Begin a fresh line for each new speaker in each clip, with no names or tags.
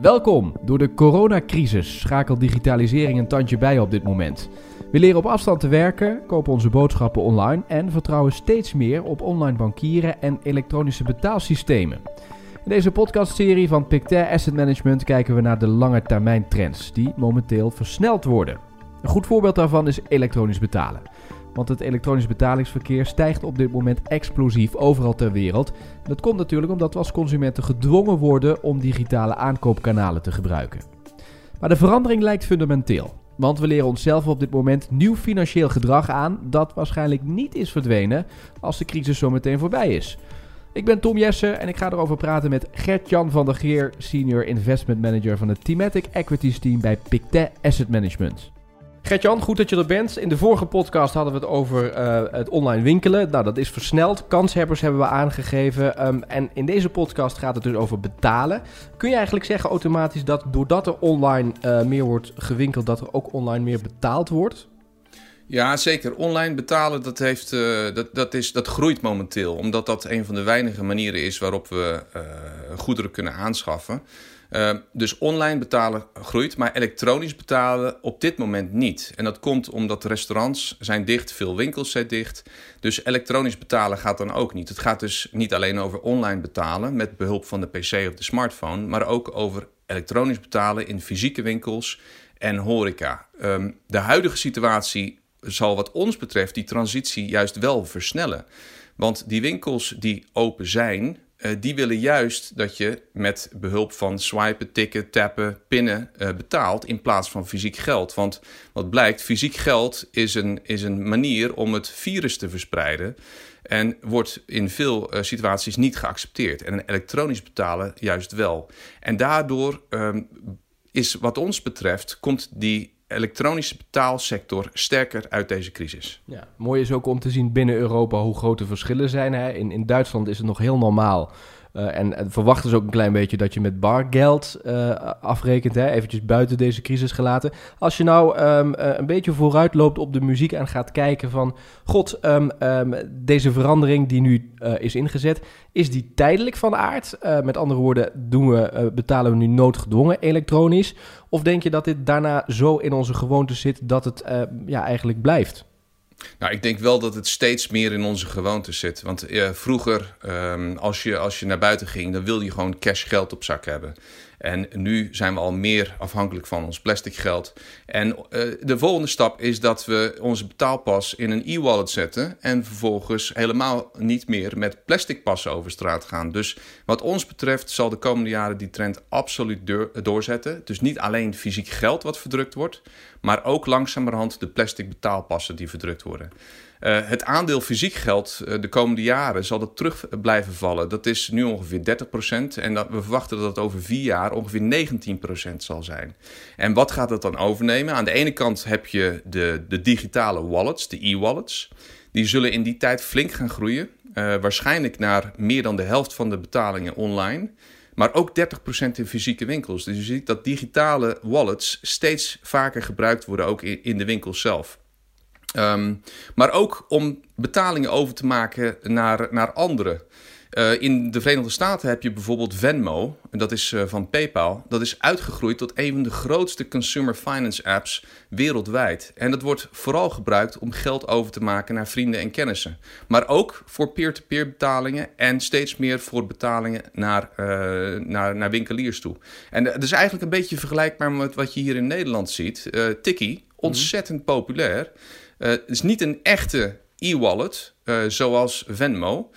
Welkom. Door de coronacrisis schakelt digitalisering een tandje bij op dit moment. We leren op afstand te werken, kopen onze boodschappen online en vertrouwen steeds meer op online bankieren en elektronische betaalsystemen. In deze podcastserie van Pictet Asset Management kijken we naar de lange termijn trends die momenteel versneld worden. Een goed voorbeeld daarvan is elektronisch betalen. Want het elektronisch betalingsverkeer stijgt op dit moment explosief overal ter wereld. Dat komt natuurlijk omdat we als consumenten gedwongen worden om digitale aankoopkanalen te gebruiken. Maar de verandering lijkt fundamenteel. Want we leren onszelf op dit moment nieuw financieel gedrag aan dat waarschijnlijk niet is verdwenen als de crisis zo meteen voorbij is. Ik ben Tom Jessen en ik ga erover praten met Gert-Jan van der Geer, Senior Investment Manager van het Thematic Equities Team bij Pictet Asset Management. Gertjan, goed dat je er bent. In de vorige podcast hadden we het over uh, het online winkelen. Nou, dat is versneld. Kanshebbers hebben we aangegeven. Um, en in deze podcast gaat het dus over betalen. Kun je eigenlijk zeggen automatisch dat doordat er online uh, meer wordt gewinkeld, dat er ook online meer betaald wordt?
Ja, zeker. Online betalen, dat, heeft, uh, dat, dat, is, dat groeit momenteel. Omdat dat een van de weinige manieren is waarop we goederen kunnen aanschaffen. Uh, dus online betalen groeit, maar elektronisch betalen op dit moment niet. En dat komt omdat restaurants zijn dicht, veel winkels zijn dicht. Dus elektronisch betalen gaat dan ook niet. Het gaat dus niet alleen over online betalen met behulp van de PC of de smartphone, maar ook over elektronisch betalen in fysieke winkels en horeca. Um, de huidige situatie zal wat ons betreft die transitie juist wel versnellen. Want die winkels die open zijn, uh, die willen juist dat je met behulp van swipen, tikken, tappen, pinnen uh, betaalt in plaats van fysiek geld. Want wat blijkt, fysiek geld is een, is een manier om het virus te verspreiden. En wordt in veel uh, situaties niet geaccepteerd. En elektronisch betalen juist wel. En daardoor um, is wat ons betreft, komt die elektronische betaalsector sterker uit deze crisis.
Ja, mooi is ook om te zien binnen Europa hoe grote verschillen zijn. Hè. In, in Duitsland is het nog heel normaal en, en, verwachten ze ook een klein beetje dat je met bargeld uh, afrekent, hè? eventjes buiten deze crisis gelaten. Als je nou um, uh, een beetje vooruit loopt op de muziek en gaat kijken van... God, um, um, deze verandering die nu is ingezet, is die tijdelijk van aard? met andere woorden, doen we, betalen we nu noodgedwongen elektronisch? Of denk je dat dit daarna zo in onze gewoonte zit dat het ja, eigenlijk blijft?
Nou, ik denk wel dat het steeds meer in onze gewoontes zit. Want eh, vroeger, um, als, je, als je naar buiten ging, dan wilde je gewoon cash geld op zak hebben. En nu zijn we al meer afhankelijk van ons plastic geld. En uh, de volgende stap is dat we onze betaalpas in een e-wallet zetten. En vervolgens helemaal niet meer met plastic passen over straat gaan. Dus wat ons betreft zal de komende jaren die trend absoluut doorzetten. Dus niet alleen fysiek geld wat verdrukt wordt, maar ook langzamerhand de plastic betaalpassen die verdrukt worden. Uh, het aandeel fysiek geld uh, de komende jaren zal dat terug blijven vallen. Dat is nu ongeveer 30% en dat, we verwachten dat het over vier jaar ongeveer 19% zal zijn. En wat gaat het dan overnemen? Aan de ene kant heb je de, de digitale wallets, de e-wallets. Die zullen in die tijd flink gaan groeien. Uh, waarschijnlijk naar meer dan de helft van de betalingen online. Maar ook 30% in fysieke winkels. Dus je ziet dat digitale wallets steeds vaker gebruikt worden, ook in, in de winkels zelf. Um, maar ook om betalingen over te maken naar, naar anderen. Uh, in de Verenigde Staten heb je bijvoorbeeld Venmo, dat is uh, van PayPal. Dat is uitgegroeid tot een van de grootste consumer finance apps wereldwijd. En dat wordt vooral gebruikt om geld over te maken naar vrienden en kennissen. Maar ook voor peer-to-peer -peer betalingen en steeds meer voor betalingen naar, uh, naar, naar winkeliers toe. En dat is eigenlijk een beetje vergelijkbaar met wat je hier in Nederland ziet. Tikkie, ontzettend populair. Uh, het is niet een echte e-wallet, uh, zoals Venmo.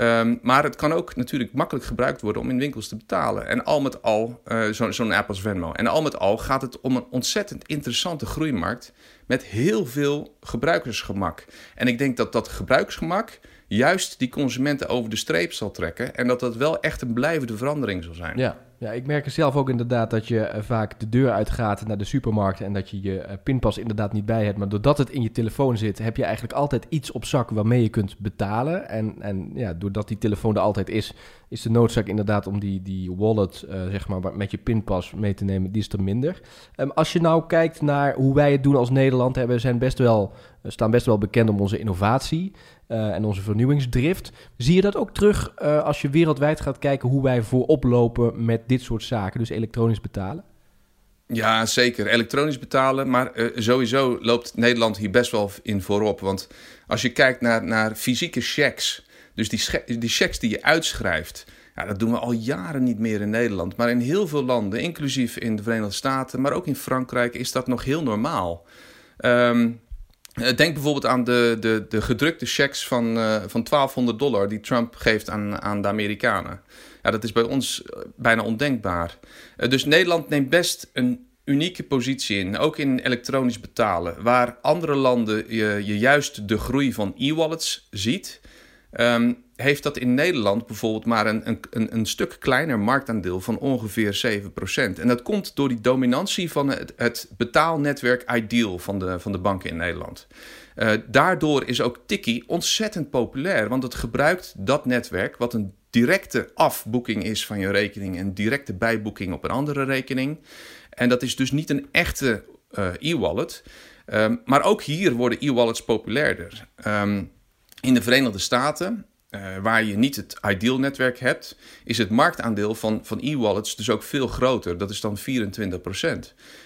Um, maar het kan ook natuurlijk makkelijk gebruikt worden om in winkels te betalen. En al met al, uh, zo'n zo app als Venmo. En al met al gaat het om een ontzettend interessante groeimarkt. Met heel veel gebruikersgemak. En ik denk dat dat gebruiksgemak juist die consumenten over de streep zal trekken. En dat dat wel echt een blijvende verandering zal zijn.
Ja, ja, ik merk er zelf ook inderdaad dat je uh, vaak de deur uitgaat naar de supermarkt en dat je je uh, pinpas inderdaad niet bij hebt. Maar doordat het in je telefoon zit, heb je eigenlijk altijd iets op zak waarmee je kunt betalen. En, en ja, doordat die telefoon er altijd is, is de noodzaak inderdaad om die, die wallet, uh, zeg maar, met je pinpas mee te nemen, die is er minder. Um, als je nou kijkt naar hoe wij het doen als Nederland, hè, we zijn best wel staan best wel bekend om onze innovatie en onze vernieuwingsdrift. Zie je dat ook terug als je wereldwijd gaat kijken hoe wij voorop lopen met dit soort zaken, dus elektronisch betalen?
Ja, zeker. Elektronisch betalen. Maar sowieso loopt Nederland hier best wel in voorop. Want als je kijkt naar, naar fysieke checks, dus die, die checks die je uitschrijft, ja, dat doen we al jaren niet meer in Nederland. Maar in heel veel landen, inclusief in de Verenigde Staten, maar ook in Frankrijk, is dat nog heel normaal. Eh, denk bijvoorbeeld aan de, de, de gedrukte checks van, uh, van 1200 dollar die Trump geeft aan, aan de Amerikanen. Ja, dat is bij ons eh, bijna ondenkbaar. dus Nederland neemt best een unieke positie in, ook in elektronisch betalen, waar andere landen je, je juist de groei van e-wallets ziet. Ehm, heeft dat in Nederland bijvoorbeeld maar een, een, een stuk kleiner marktaandeel van ongeveer 7%. En dat komt door die dominantie van het, betaalnetwerk Ideal van de, van de banken in Nederland. Uh, daardoor is ook Tiki ontzettend populair, want het gebruikt dat netwerk, wat een directe afboeking is van je rekening en directe bijboeking op een andere rekening. En dat is dus niet een echte uh, e-wallet. Um, maar ook hier worden e-wallets populairder. Um, in de Verenigde Staten, uh, waar je niet het Ideal-netwerk hebt, is het marktaandeel van, van e-wallets dus ook veel groter. Dat is dan 24%.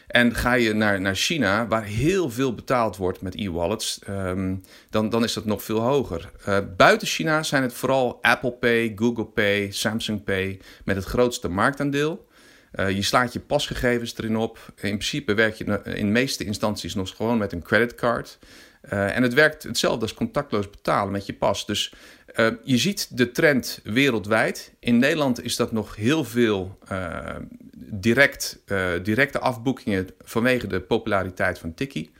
En ga je naar, naar China, waar heel veel betaald wordt met e-wallets, um, dan, dan is dat nog veel hoger. Uh, buiten China zijn het vooral Apple Pay, Google Pay, Samsung Pay met het grootste marktaandeel. Uh, je slaat je pasgegevens erin op. In principe werk je in de meeste instanties nog gewoon met een creditcard. Uh, en het werkt hetzelfde als contactloos betalen met je pas. Dus uh, je ziet de trend wereldwijd. In Nederland is dat nog heel veel uh, direct, directe afboekingen vanwege de populariteit van Tiki.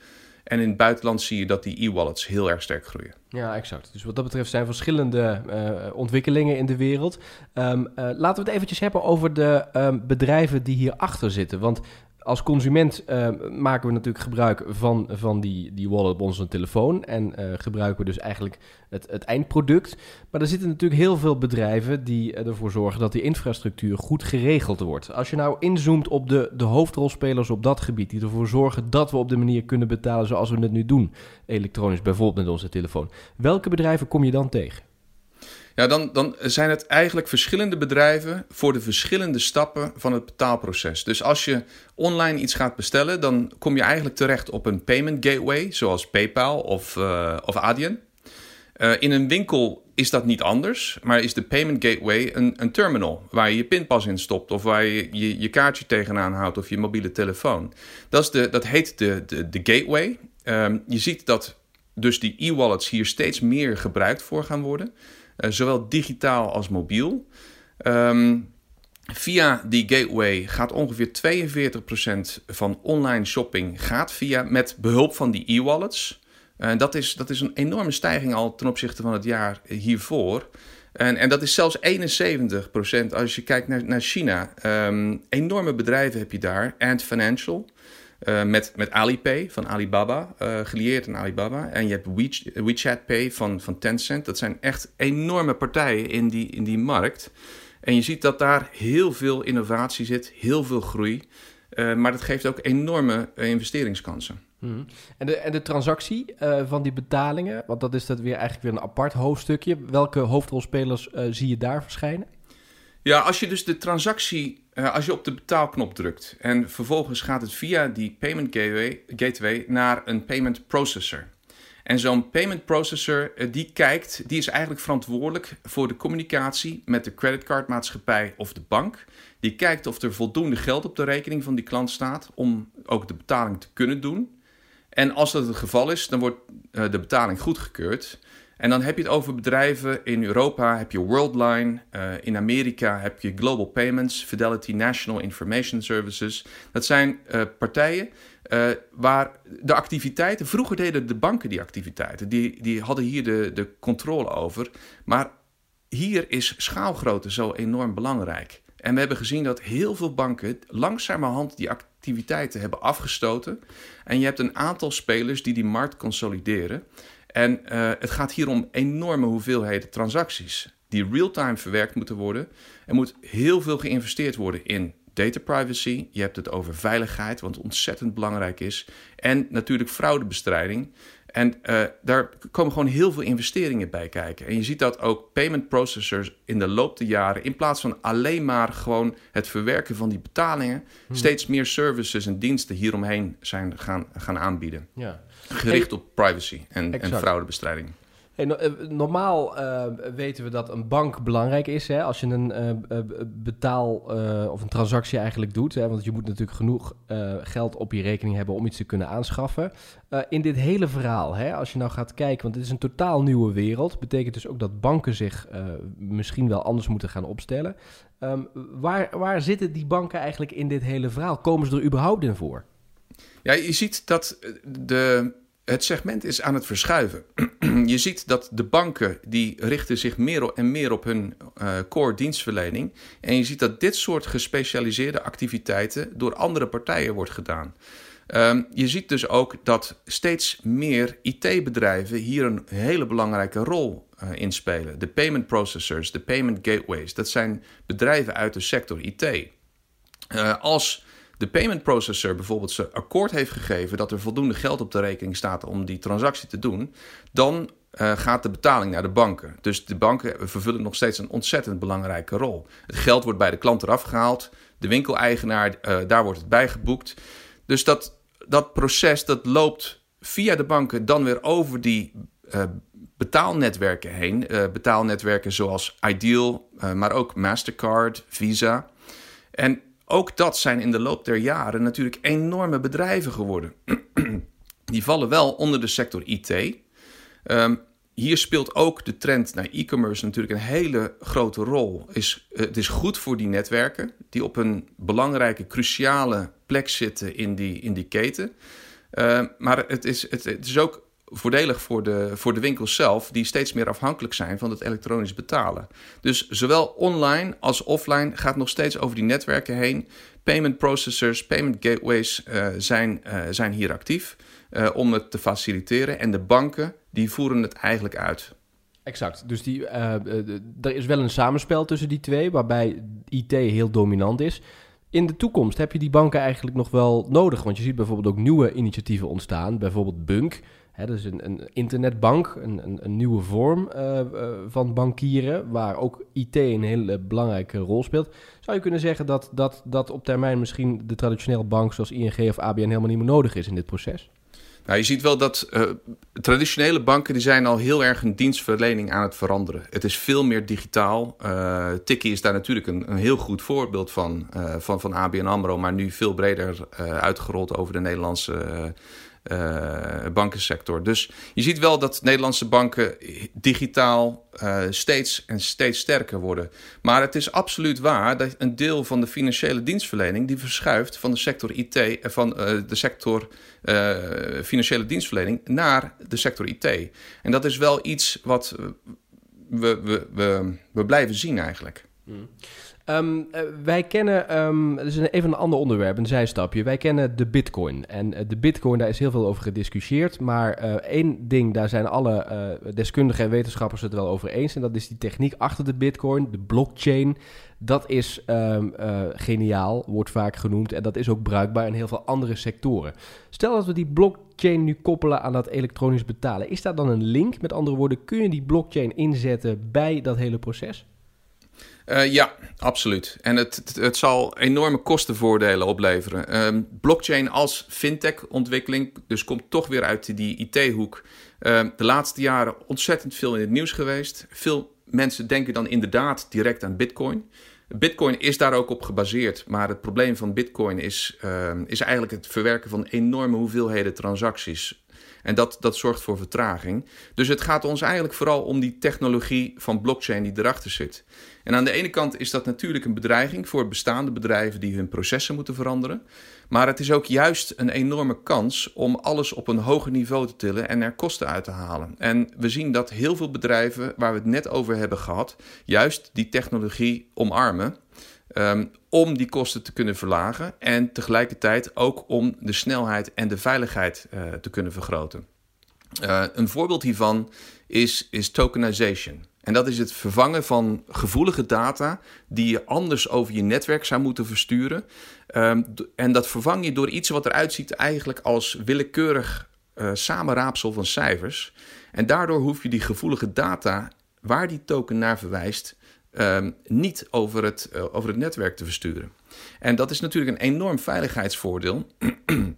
En in het buitenland zie je dat die e-wallets heel erg sterk groeien.
Ja, exact. Dus wat dat betreft zijn verschillende ontwikkelingen in de wereld. Uh, laten we het eventjes hebben over de um, bedrijven die hierachter zitten. Want als consument uh, maken we natuurlijk gebruik van, van die, die wallet op onze telefoon. En uh, gebruiken we dus eigenlijk het, het eindproduct. Maar er zitten natuurlijk heel veel bedrijven die ervoor zorgen dat die infrastructuur goed geregeld wordt. Als je nou inzoomt op de, de hoofdrolspelers op dat gebied, die ervoor zorgen dat we op de manier kunnen betalen zoals we het nu doen, elektronisch bijvoorbeeld met onze telefoon. Welke bedrijven kom je dan tegen?
Ja, dan, dan zijn het eigenlijk verschillende bedrijven voor de verschillende stappen van het betaalproces. Dus als je online iets gaat bestellen, dan kom je eigenlijk terecht op een payment gateway, zoals PayPal of, uh, of Adyen. Uh, in een winkel is dat niet anders, maar is de payment gateway een, een terminal waar je je pinpas in stopt of waar je je, je kaartje tegenaan houdt of je mobiele telefoon. Dat, is de, dat heet de, de, de gateway. Um, je ziet dat dus die e-wallets hier steeds meer gebruikt voor gaan worden. Eh, zowel digitaal als mobiel. Um, via die gateway gaat ongeveer 42% van online shopping gaat via, met behulp van die e-wallets. Uh, dat, is, dat is een enorme stijging al ten opzichte van het jaar hiervoor. En, en dat is zelfs 71% als je kijkt naar, naar China. Um, enorme bedrijven heb je daar. Ant Financial, uh, met, met Alipay van Alibaba, uh, gelieerd aan Alibaba. En je hebt We, WeChat Pay van, van Tencent. Dat zijn echt enorme partijen in die, in die markt. En je ziet dat daar heel veel innovatie zit, heel veel groei. Uh, maar dat geeft ook enorme investeringskansen.
Mm. En, de, en de transactie van die betalingen, want dat is dat weer eigenlijk weer een apart hoofdstukje. Welke hoofdrolspelers zie je daar verschijnen?
Ja, als je dus de transactie, uh, als je op de betaalknop drukt en vervolgens gaat het via die payment gateway, gateway naar een payment processor. En zo'n payment processor uh, die kijkt, die is eigenlijk verantwoordelijk voor de communicatie met de creditcardmaatschappij of de bank. Die kijkt of er voldoende geld op de rekening van die klant staat om ook de betaling te kunnen doen. En als dat het geval is, dan wordt uh, de betaling goedgekeurd. En dan heb je het over bedrijven in Europa, heb je Worldline, uh, in Amerika heb je Global Payments, Fidelity National Information Services. Dat zijn uh, partijen uh, waar de activiteiten, vroeger deden de banken die activiteiten, die, die hadden hier de, de controle over. Maar hier is schaalgrootte zo enorm belangrijk. En we hebben gezien dat heel veel banken langzamerhand die activiteiten hebben afgestoten. En je hebt een aantal spelers die die markt consolideren. En uh, het gaat hier om enorme hoeveelheden transacties die real-time verwerkt moeten worden. Er moet heel veel geïnvesteerd worden in data privacy. Je hebt het over veiligheid, wat ontzettend belangrijk is. En natuurlijk fraudebestrijding. En uh, daar komen gewoon heel veel investeringen bij kijken. En je ziet dat ook payment processors in de loop der jaren, in plaats van alleen maar gewoon het verwerken van die betalingen, hmm. steeds meer services en diensten hieromheen zijn gaan, gaan aanbieden. Ja. Gericht op privacy en, en fraudebestrijding.
Eh, normaal uh, weten we dat een bank belangrijk is. Hè? Als je een uh, betaal of een transactie eigenlijk doet. Hè? Want je moet natuurlijk genoeg geld op je rekening hebben om iets te kunnen aanschaffen. in dit hele verhaal, hè, als je nou gaat kijken, want het is een totaal nieuwe wereld. Betekent dus ook dat banken zich misschien wel anders moeten gaan opstellen. Um, waar, waar zitten die banken eigenlijk in dit hele verhaal? Komen ze er überhaupt in voor?
Ja, je ziet dat de het segment is aan het verschuiven. je ziet dat de banken die richten zich meer en meer op hun uh, core dienstverlening. En je ziet dat dit soort gespecialiseerde activiteiten door andere partijen wordt gedaan. Um, je ziet dus ook dat steeds meer IT-bedrijven hier een hele belangrijke rol uh, in spelen. De payment processors, de payment gateways, dat zijn bedrijven uit de sector IT. Eh, als de payment processor bijvoorbeeld zijn akkoord heeft gegeven dat er voldoende geld op de rekening staat om die transactie te doen, dan uh, gaat de betaling naar de banken. Dus de banken vervullen nog steeds een ontzettend belangrijke rol. Het geld wordt bij de klant eraf gehaald, de winkeleigenaar, uh, daar wordt het bijgeboekt. Dus dat, dat proces dat loopt via de banken dan weer over die uh, betaalnetwerken heen. betaalnetwerken zoals Ideal, maar ook Mastercard, Visa. En ook dat zijn in de loop der jaren natuurlijk enorme bedrijven geworden. Die vallen wel onder de sector IT. Ehm, hier speelt ook de trend naar e-commerce natuurlijk een hele grote rol. Is, het is goed voor die netwerken die op een belangrijke, cruciale plek zitten in die, in die keten. Ehm, maar het is, het is ook voordelig voor de, voor de winkels zelf, die steeds meer afhankelijk zijn van het elektronisch betalen. Dus zowel online als offline gaat nog steeds over die netwerken heen. Payment processors, payment gateways uh, zijn, uh, zijn hier actief uh, om het te faciliteren. En de banken die voeren het eigenlijk uit.
Exact. Dus die, er is wel een samenspel tussen die twee, waarbij IT heel dominant is. In de toekomst heb je die banken eigenlijk nog wel nodig. Want je ziet bijvoorbeeld ook nieuwe initiatieven ontstaan. Bijvoorbeeld Bunk. Is een, een internetbank, een, een, een nieuwe vorm uh, uh, van bankieren, waar ook IT een hele belangrijke rol speelt. Zou je kunnen zeggen dat, dat, dat op termijn misschien de traditionele bank zoals ING of ABN helemaal niet meer nodig is in dit proces?
Nou, je ziet wel dat uh, traditionele banken die zijn al heel erg een dienstverlening aan het veranderen. Het is veel meer digitaal. Uh, Tikkie is daar natuurlijk een, een heel goed voorbeeld van, van, van ABN AMRO... maar nu veel breder uitgerold over de Nederlandse bankensector. Dus je ziet wel dat Nederlandse banken digitaal uh, steeds en steeds sterker worden. Maar het is absoluut waar dat een deel van de financiële dienstverlening die verschuift van de sector IT, uh, van de sector financiële dienstverlening naar de sector IT. En dat is wel iets wat we, we, we, we blijven zien eigenlijk. Mm.
Um, wij kennen, um, is even een ander onderwerp, een zijstapje. Wij kennen de bitcoin. En uh, de bitcoin, daar is heel veel over gediscussieerd. Maar uh, één ding, daar zijn alle deskundigen en wetenschappers het wel over eens. En dat is die techniek achter de bitcoin, de blockchain. Dat is um, geniaal, wordt vaak genoemd. En dat is ook bruikbaar in heel veel andere sectoren. Stel dat we die blockchain nu koppelen aan dat elektronisch betalen. Is daar dan een link? Met andere woorden, kun je die blockchain inzetten bij dat hele proces?
Uh, ja, absoluut. En het, het, zal enorme kostenvoordelen opleveren. Um, blockchain als fintech-ontwikkeling, dus komt toch weer uit die IT-hoek. Ehm, de laatste jaren ontzettend veel in het nieuws geweest. Veel mensen denken dan inderdaad direct aan Bitcoin. Bitcoin is daar ook op gebaseerd, maar het probleem van Bitcoin is, uh, is eigenlijk het verwerken van enorme hoeveelheden transacties. En dat, dat zorgt voor vertraging. Dus het gaat ons eigenlijk vooral om die technologie van blockchain die erachter zit. En aan de ene kant is dat natuurlijk een bedreiging voor bestaande bedrijven die hun processen moeten veranderen. Maar het is ook juist een enorme kans om alles op een hoger niveau te tillen en er kosten uit te halen. En we zien dat heel veel bedrijven waar we het net over hebben gehad, juist die technologie omarmen. Um, om die kosten te kunnen verlagen en tegelijkertijd ook om de snelheid en de veiligheid uh, te kunnen vergroten. Uh, een voorbeeld hiervan is, is tokenization. En dat is het vervangen van gevoelige data die je anders over je netwerk zou moeten versturen. Um, en dat vervang je door iets wat eruit ziet eigenlijk als willekeurig uh, samenraapsel van cijfers. En daardoor hoef je die gevoelige data waar die token naar verwijst, ehm, niet over het, uh, over het netwerk te versturen. En dat is natuurlijk een enorm veiligheidsvoordeel.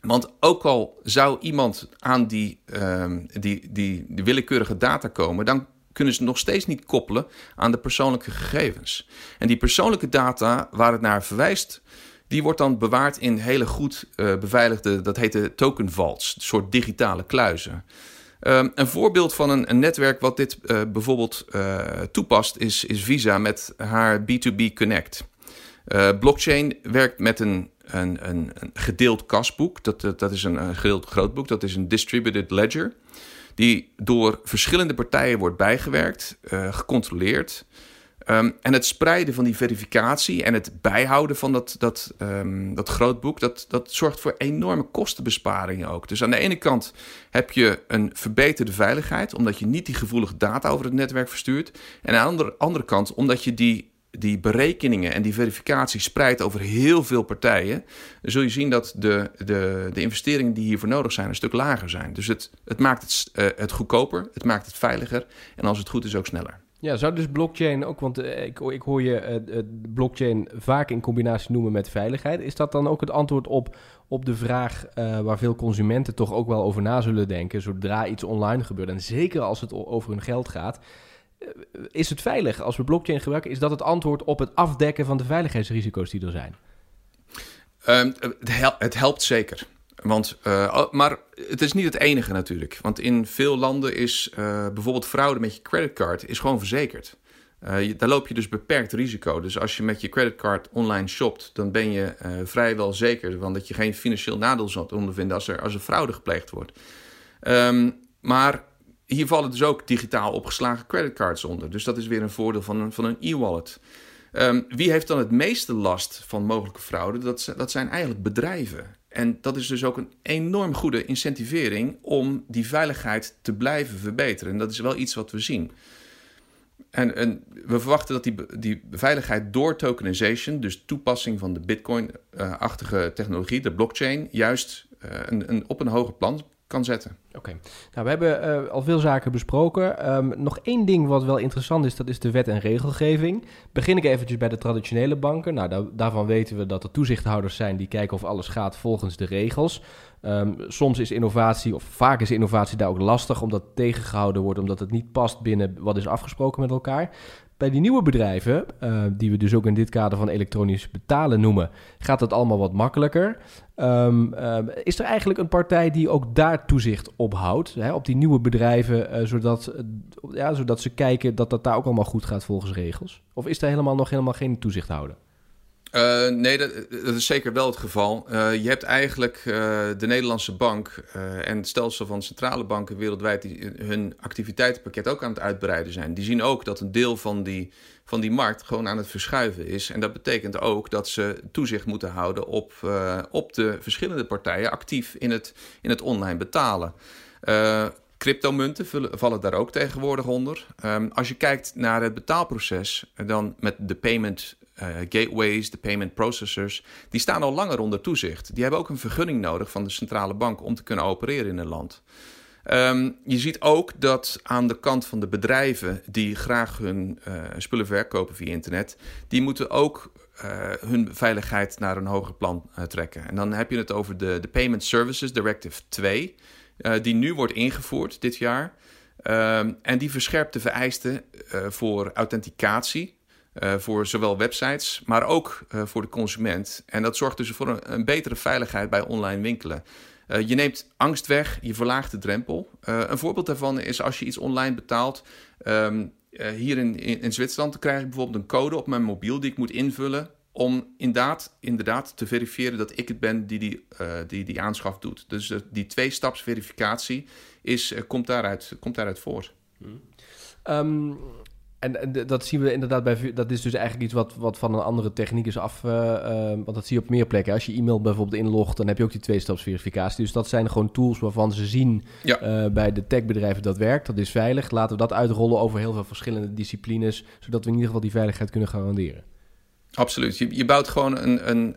Want ook al zou iemand aan die, um, die, die, die willekeurige data komen, dan kunnen ze nog steeds niet koppelen aan de persoonlijke gegevens. En die persoonlijke data waar het naar verwijst, die wordt dan bewaard in hele goed uh, beveiligde, dat heet de token vaults, een soort digitale kluizen. Um, een voorbeeld van een, netwerk wat dit uh, bijvoorbeeld uh, toepast is, is Visa met haar B2B Connect. blockchain werkt met een, een, een, een gedeeld kasboek. Dat, dat, is een, een gedeeld grootboek. Dat is een distributed ledger die door verschillende partijen wordt bijgewerkt, gecontroleerd. Um, en het spreiden van die verificatie en het bijhouden van dat, dat, um, dat grootboek, dat, dat zorgt voor enorme kostenbesparingen ook. Dus aan de ene kant heb je een verbeterde veiligheid, omdat je niet die gevoelige data over het netwerk verstuurt. En aan de andere, kant, omdat je die die berekeningen en die verificatie spreidt over heel veel partijen, zul je zien dat de, de, de investeringen die hiervoor nodig zijn een stuk lager zijn. Dus het, het maakt het, uh, het goedkoper, het maakt het veiliger en als het goed is ook sneller.
Ja, zou dus blockchain ook, want uh, ik, ik hoor je uh, blockchain vaak in combinatie noemen met veiligheid. Is dat dan ook het antwoord op, op de vraag waar veel consumenten toch ook wel over na zullen denken, zodra iets online gebeurt en zeker als het over hun geld gaat? is het veilig als we blockchain gebruiken? Is dat het antwoord op het afdekken van de veiligheidsrisico's die er zijn?
Um, het, het, helpt zeker. Want, uh, maar het is niet het enige natuurlijk. Want in veel landen is uh, bijvoorbeeld fraude met je creditcard is gewoon verzekerd. Uh, daar loop je dus beperkt risico. Dus als je met je creditcard online shopt, dan ben je vrijwel zeker van dat je geen financieel nadeel zult ondervinden als er, als er fraude gepleegd wordt. Um, maar hier vallen dus ook digitaal opgeslagen creditcards onder. Dus dat is weer een voordeel van een, van een e-wallet. Um, wie heeft dan het meeste last van mogelijke fraude? Dat, dat zijn eigenlijk bedrijven. En dat is dus ook een enorm goede incentivering om die veiligheid te blijven verbeteren. En dat is wel iets wat we zien. En, en we verwachten dat die, die veiligheid door tokenization, dus toepassing van de Bitcoin-achtige technologie, de blockchain, juist uh, een, een, op een hoger plan kan zetten.
Oké, nou we hebben uh, al veel zaken besproken. Um, nog één ding wat wel interessant is, dat is de wet en regelgeving. Begin ik eventjes bij de traditionele banken. Nou, daar, daarvan weten we dat er toezichthouders zijn die kijken of alles gaat volgens de regels. Um, soms is innovatie, of vaak is innovatie daar ook lastig, omdat tegengehouden wordt, omdat het niet past binnen wat is afgesproken met elkaar. Bij die nieuwe bedrijven, uh, die we dus ook in dit kader van elektronisch betalen noemen, gaat het allemaal wat makkelijker. Um, uh, is er eigenlijk een partij die ook daar toezicht op houdt, hè, op die nieuwe bedrijven, uh, zodat, ja, zodat ze kijken dat dat daar ook allemaal goed gaat volgens regels? Of is er helemaal nog helemaal geen toezichthouder?
Uh, nee, dat, dat, is zeker wel het geval. Uh, je hebt eigenlijk uh, de Nederlandse bank en het stelsel van centrale banken wereldwijd die hun activiteitenpakket ook aan het uitbreiden zijn. Die zien ook dat een deel van die, van die markt gewoon aan het verschuiven is. En dat betekent ook dat ze toezicht moeten houden op, op de verschillende partijen actief in het, in het online betalen. Cryptomunten vallen daar ook tegenwoordig onder. Um, als je kijkt naar het betaalproces, dan met de payment uh, gateways, de payment processors, die staan al langer onder toezicht. Die hebben ook een vergunning nodig van de centrale bank om te kunnen opereren in een land. Um, je ziet ook dat aan de kant van de bedrijven die graag hun uh, spullen verkopen via internet, die moeten ook uh, hun veiligheid naar een hoger plan trekken. En dan heb je het over de, de Payment Services Directive 2, die nu wordt ingevoerd dit jaar. Um, en die verscherpt de vereisten voor authenticatie uh, voor zowel websites, maar ook uh, voor de consument. En dat zorgt dus voor een, een betere veiligheid bij online winkelen. Uh, je neemt angst weg, je verlaagt de drempel. een voorbeeld daarvan is als je iets online betaalt. Um, hier in, in, Zwitserland krijg ik bijvoorbeeld een code op mijn mobiel die ik moet invullen. Om inderdaad, inderdaad te verifiëren dat ik het ben die die, die, die aanschaf doet. Dus die twee-staps verificatie is, komt, daaruit, komt daaruit voort.
Um, en, dat zien we inderdaad bij. Dat is dus eigenlijk iets wat, wat van een andere techniek is af. Uh, uh, want dat zie je op meer plekken. Als je e-mail bijvoorbeeld inlogt, dan heb je ook die twee-stapsverificatie. Dus dat zijn gewoon tools waarvan ze zien ja. uh, bij de techbedrijven dat werkt. Dat is veilig. Laten we dat uitrollen over heel veel verschillende disciplines. Zodat we in ieder geval die veiligheid kunnen garanderen.
Absoluut. Je, je bouwt gewoon een, een,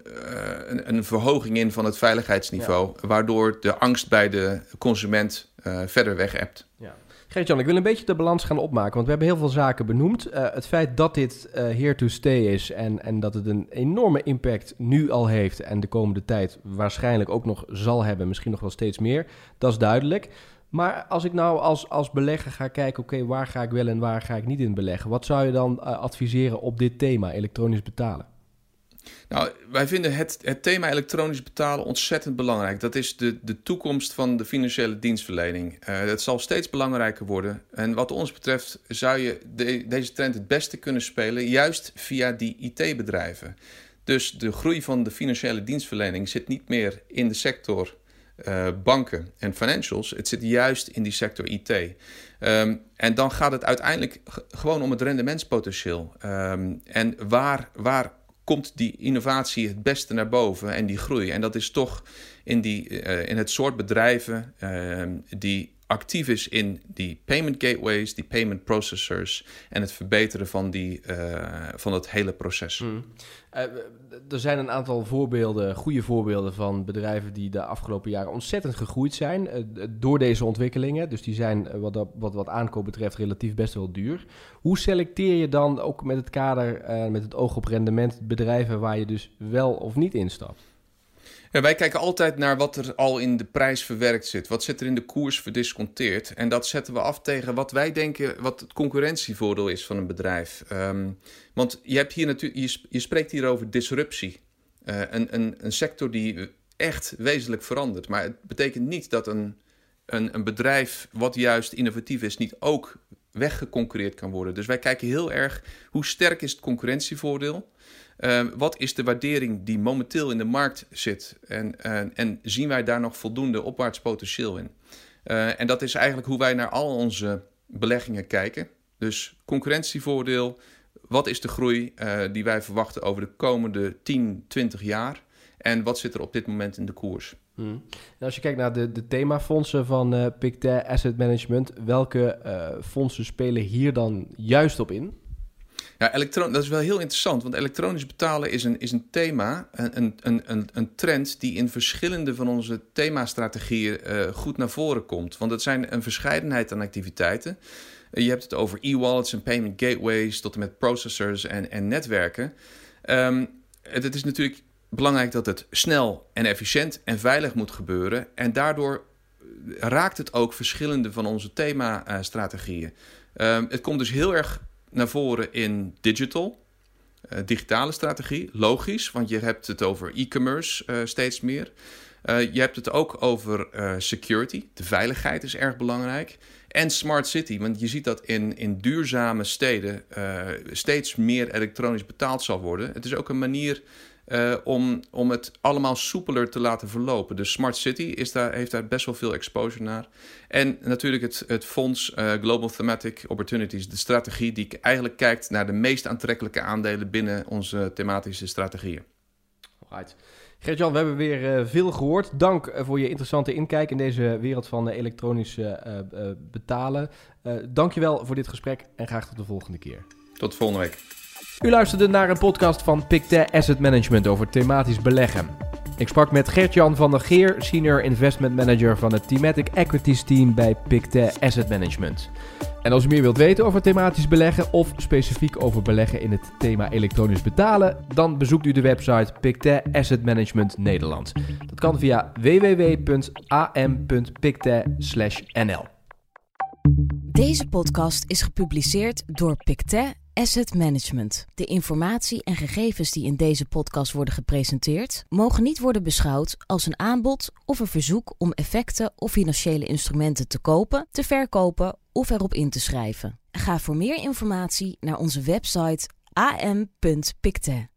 een, een, verhoging in van het veiligheidsniveau, waardoor de angst bij de consument verder weg hebt.
Ja. Gert-Jan, ik wil een beetje de balans gaan opmaken, want we hebben heel veel zaken benoemd. Uh, het feit dat dit uh, here to stay is en, en dat het een enorme impact nu al heeft en de komende tijd waarschijnlijk ook nog zal hebben, misschien nog wel steeds meer, dat is duidelijk. Maar als ik nou als, als belegger ga kijken, oké, waar ga ik wel en waar ga ik niet in beleggen? Wat zou je dan uh, adviseren op dit thema, elektronisch betalen?
Nou, wij vinden het, het thema elektronisch betalen ontzettend belangrijk. Dat is de, de toekomst van de financiële dienstverlening. Uh, dat zal steeds belangrijker worden. En wat ons betreft zou je de, deze trend het beste kunnen spelen, juist via die IT-bedrijven. Dus de groei van de financiële dienstverlening zit niet meer in de sector uh, banken en financials. Het zit juist in die sector IT. Ehm, en dan gaat het uiteindelijk gewoon om het rendementspotentieel. Um, en waar, waar komt die innovatie het beste naar boven en die groei? En dat is toch in, die, uh, in het soort bedrijven uh, die actief is in die payment gateways, die payment processors en het verbeteren van, die, uh, van het hele proces. Hmm.
Uh, er zijn een aantal voorbeelden, goede voorbeelden van bedrijven die de afgelopen jaren ontzettend gegroeid zijn uh, door deze ontwikkelingen. Dus die zijn wat, wat, wat aankoop betreft relatief best wel duur. Hoe selecteer je dan ook met het kader, met het oog op rendement, bedrijven waar je dus wel of niet instapt?
Wij kijken altijd naar wat er al in de prijs verwerkt zit. Wat zit er in de koers verdisconteerd? En dat zetten we af tegen wat wij denken wat het concurrentievoordeel is van een bedrijf. Um, want je, hebt hier natuurlijk, je, spreekt hier over disruptie. Uh, een, een, een sector die echt wezenlijk verandert. Maar het betekent niet dat een, een, een bedrijf wat juist innovatief is, niet ook weggeconcurreerd kan worden. Dus wij kijken heel erg hoe sterk is het concurrentievoordeel. Uh, wat is de waardering die momenteel in de markt zit? En, uh, en zien wij daar nog voldoende opwaarts potentieel in? Uh, en dat is eigenlijk hoe wij naar al onze beleggingen kijken. Dus concurrentievoordeel, wat is de groei eh, die wij verwachten over de komende 10, 20 jaar? En wat zit er op dit moment in de koers?
Hmm. als je kijkt naar de, de themafondsen van uh, Pictet Asset Management, welke fondsen spelen hier dan juist op in?
Ja, elektron dat is wel heel interessant, want elektronisch betalen is een, is een thema, een, een, een, een trend die in verschillende van onze themastrategieën uh, goed naar voren komt. Want het zijn een verscheidenheid aan activiteiten. Uh, je hebt het over e-wallets en payment gateways tot en met processors en, en netwerken. Um, het, is natuurlijk belangrijk dat het snel en efficiënt en veilig moet gebeuren. En daardoor raakt het ook verschillende van onze themastrategieën. Um, het komt dus heel erg naar voren in digital, uh, digitale strategie. Logisch, want je hebt het over e-commerce uh, steeds meer. Uh, je hebt het ook over security. De veiligheid is erg belangrijk. En smart city, want je ziet dat in, in duurzame steden steeds meer elektronisch betaald zal worden. Het is ook een manier uh, om, om het allemaal soepeler te laten verlopen. Dus Smart City is daar, heeft daar best wel veel exposure naar. En natuurlijk het, het fonds uh, Global Thematic Opportunities, de strategie die eigenlijk kijkt naar de meest aantrekkelijke aandelen binnen onze thematische strategieën.
Right. Gert-Jan, we hebben weer uh, veel gehoord. Dank voor je interessante inkijk in deze wereld van elektronisch betalen. dankjewel voor dit gesprek en graag tot de volgende keer.
Tot volgende week.
U luisterde naar een podcast van Pictet Asset Management over thematisch beleggen. Ik sprak met Gert-Jan van der Geer, Senior Investment Manager van het Thematic Equities Team bij Pictet Asset Management. En als u meer wilt weten over thematisch beleggen of specifiek over beleggen in het thema elektronisch betalen, dan bezoekt u de website Pictet Asset Management Nederland. Dat kan via www.am.pictet.nl.
Deze podcast is gepubliceerd door Pictet Asset Management. De informatie en gegevens die in deze podcast worden gepresenteerd, mogen niet worden beschouwd als een aanbod of een verzoek om effecten of financiële instrumenten te kopen, te verkopen of erop in te schrijven. Ga voor meer informatie naar onze website am.picte.